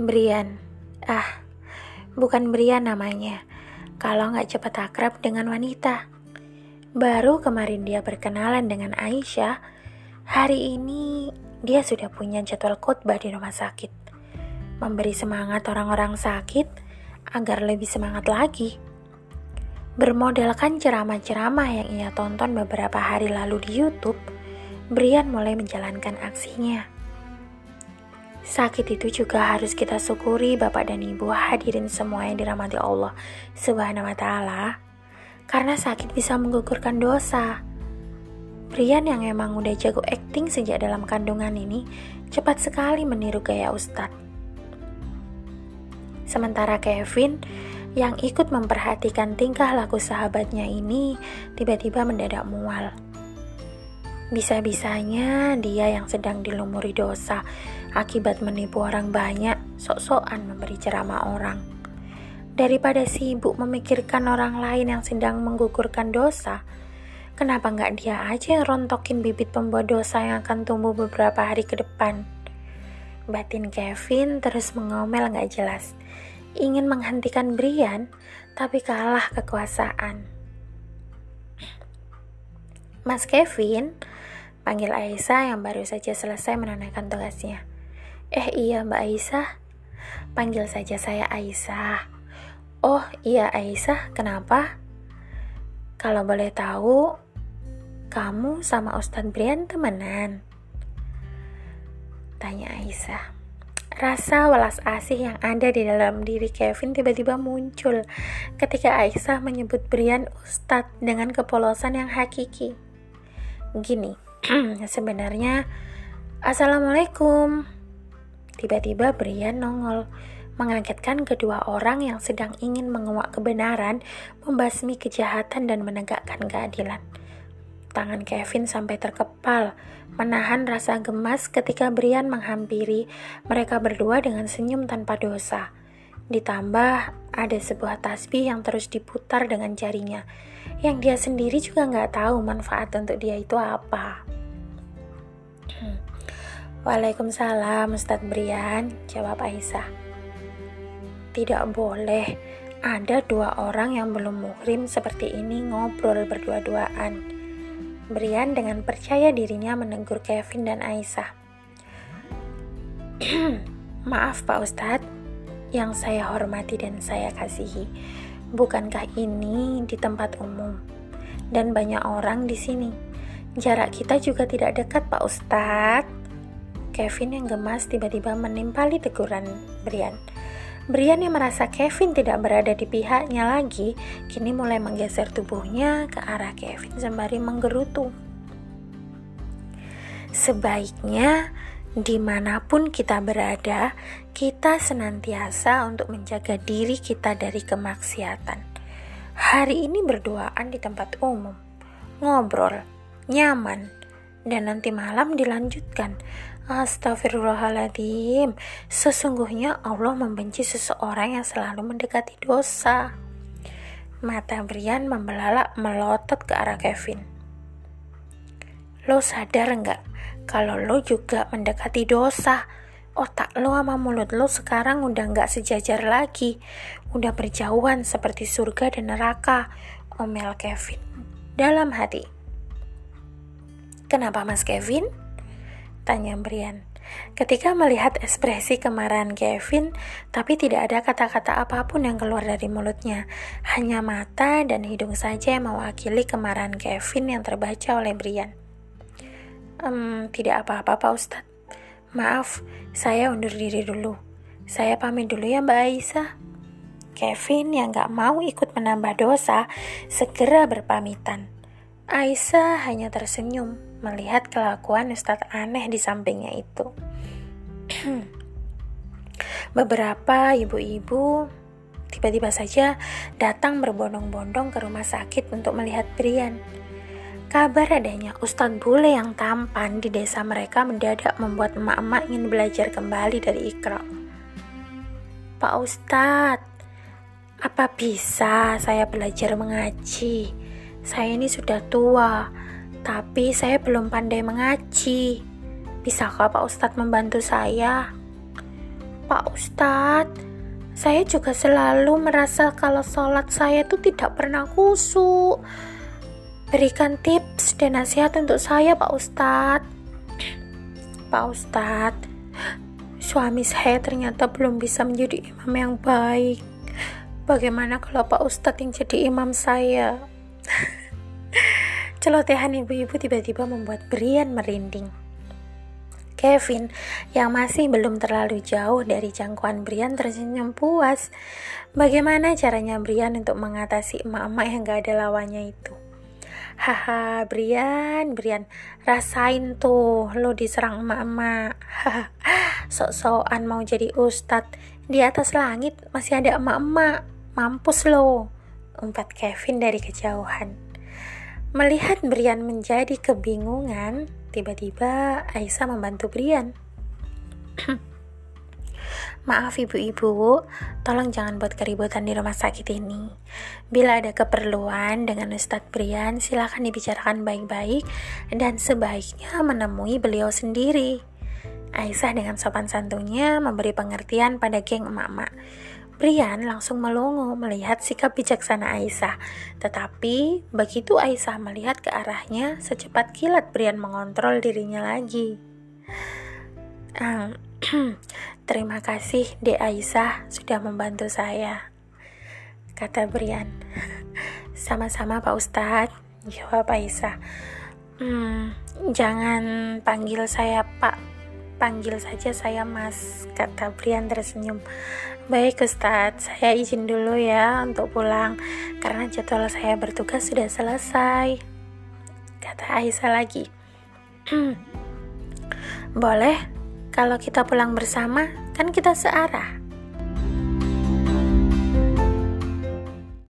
Brian. Ah, bukan Brian namanya. Kalau nggak cepat akrab dengan wanita. Baru kemarin dia berkenalan dengan Aisyah, hari ini dia sudah punya jadwal khotbah di rumah sakit. Memberi semangat orang-orang sakit agar lebih semangat lagi. Bermodalkan ceramah-ceramah yang ia tonton beberapa hari lalu di YouTube, Brian mulai menjalankan aksinya. Sakit itu juga harus kita syukuri Bapak dan Ibu hadirin semua yang dirahmati Allah Subhanahu wa taala. Karena sakit bisa menggugurkan dosa. Brian yang emang udah jago acting sejak dalam kandungan ini cepat sekali meniru gaya Ustadz. Sementara Kevin yang ikut memperhatikan tingkah laku sahabatnya ini tiba-tiba mendadak mual. Bisa-bisanya dia yang sedang dilumuri dosa akibat menipu orang banyak, sok-sokan memberi ceramah orang. Daripada sibuk memikirkan orang lain yang sedang menggugurkan dosa, kenapa nggak dia aja yang rontokin bibit pembuat dosa yang akan tumbuh beberapa hari ke depan? Batin Kevin terus mengomel nggak jelas ingin menghentikan Brian, tapi kalah kekuasaan. Mas Kevin, panggil Aisyah yang baru saja selesai menunaikan tugasnya. Eh iya Mbak Aisyah, panggil saja saya Aisyah. Oh iya Aisyah, kenapa? Kalau boleh tahu, kamu sama Ustadz Brian temenan? Tanya Aisyah. Rasa welas asih yang ada di dalam diri Kevin tiba-tiba muncul ketika Aisyah menyebut Brian Ustadz dengan kepolosan yang hakiki. Gini, sebenarnya Assalamualaikum. Tiba-tiba Brian nongol, mengagetkan kedua orang yang sedang ingin menguak kebenaran, membasmi kejahatan dan menegakkan keadilan. Tangan Kevin sampai terkepal, menahan rasa gemas ketika Brian menghampiri mereka berdua dengan senyum tanpa dosa. Ditambah ada sebuah tasbih yang terus diputar dengan jarinya, yang dia sendiri juga nggak tahu manfaat untuk dia itu apa. Waalaikumsalam Ustadz Brian, jawab Aisyah. Tidak boleh ada dua orang yang belum muhrim seperti ini ngobrol berdua-duaan. Brian dengan percaya dirinya menegur Kevin dan Aisyah. Maaf Pak Ustadz, yang saya hormati dan saya kasihi. Bukankah ini di tempat umum? Dan banyak orang di sini. Jarak kita juga tidak dekat Pak Ustadz. Kevin yang gemas tiba-tiba menimpali teguran Brian. Brian yang merasa Kevin tidak berada di pihaknya lagi, kini mulai menggeser tubuhnya ke arah Kevin sembari menggerutu. Sebaiknya di mana pun kita berada, kita senantiasa untuk menjaga diri kita dari kemaksiatan. Hari ini berduaan di tempat umum, ngobrol, nyaman, dan nanti malam dilanjutkan Astagfirullahaladzim, sesungguhnya Allah membenci seseorang yang selalu mendekati dosa. Mata Brian membelalak melotot ke arah Kevin. Lo sadar nggak kalau lo juga mendekati dosa? Otak lo sama mulut lo sekarang udah nggak sejajar lagi, udah berjauhan seperti surga dan neraka. Omel Kevin dalam hati. Kenapa Mas Kevin? Tanya Brian. Ketika melihat ekspresi kemarahan Kevin, tapi tidak ada kata-kata apa pun yang keluar dari mulutnya. Hanya mata dan hidung saja yang mewakili kemarahan Kevin yang terbaca oleh Brian. Tidak apa-apa Pak Ustadz. Maaf, saya undur diri dulu. Saya pamit dulu ya Mbak Aisyah. Kevin yang gak mau ikut menambah dosa, segera berpamitan. Aisyah hanya tersenyum melihat kelakuan Ustadz aneh di sampingnya itu. Beberapa ibu-ibu tiba-tiba saja datang berbondong-bondong ke rumah sakit untuk melihat Brian. Kabar adanya Ustadz bule yang tampan di desa mereka mendadak membuat emak-emak ingin belajar kembali dari Iqra. Pak Ustadz, apa bisa saya belajar mengaji? Saya ini sudah tua, tapi saya belum pandai mengaji. Bisakah Pak Ustadz membantu saya? Pak Ustadz, saya juga selalu merasa kalau sholat saya itu tidak pernah kusuk. Berikan tips dan nasihat untuk saya, Pak Ustadz. Pak Ustadz, suami saya ternyata belum bisa menjadi imam yang baik. Bagaimana kalau Pak Ustadz yang jadi imam saya? Celotehan ibu-ibu tiba-tiba membuat Brian merinding. Kevin yang masih belum terlalu jauh dari jangkauan Brian tersenyum puas. Bagaimana caranya Brian untuk mengatasi emak-emak yang gak ada lawannya itu? Haha, Brian, Brian, rasain tuh lo diserang emak-emak. Sok-sokan mau jadi ustadz. Di atas langit masih ada emak-emak. Mampus lo. Umpat Kevin dari kejauhan. Melihat Brian menjadi kebingungan, Tiba-tiba Aisyah membantu Brian. Maaf ibu-ibu, tolong jangan buat keributan di rumah sakit ini. Bila ada keperluan dengan Ustadz Brian, silahkan dibicarakan baik-baik dan sebaiknya menemui beliau sendiri. Aisyah dengan sopan santunnya memberi pengertian pada geng emak-emak. Brian langsung melongo melihat sikap bijaksana Aisyah. Tetapi begitu Aisyah melihat ke arahnya, secepat kilat Brian mengontrol dirinya lagi. Terima kasih Dek Aisyah sudah membantu saya, kata Brian. Sama-sama Pak Ustadz, jawab Aisyah. Hmm, jangan panggil saya Pak, panggil saja saya Mas, kata Brian tersenyum. Baik Ustadz, saya izin dulu ya untuk pulang karena jadwal saya bertugas sudah selesai. Kata Aisyah lagi. Boleh, kalau kita pulang bersama, kan kita searah.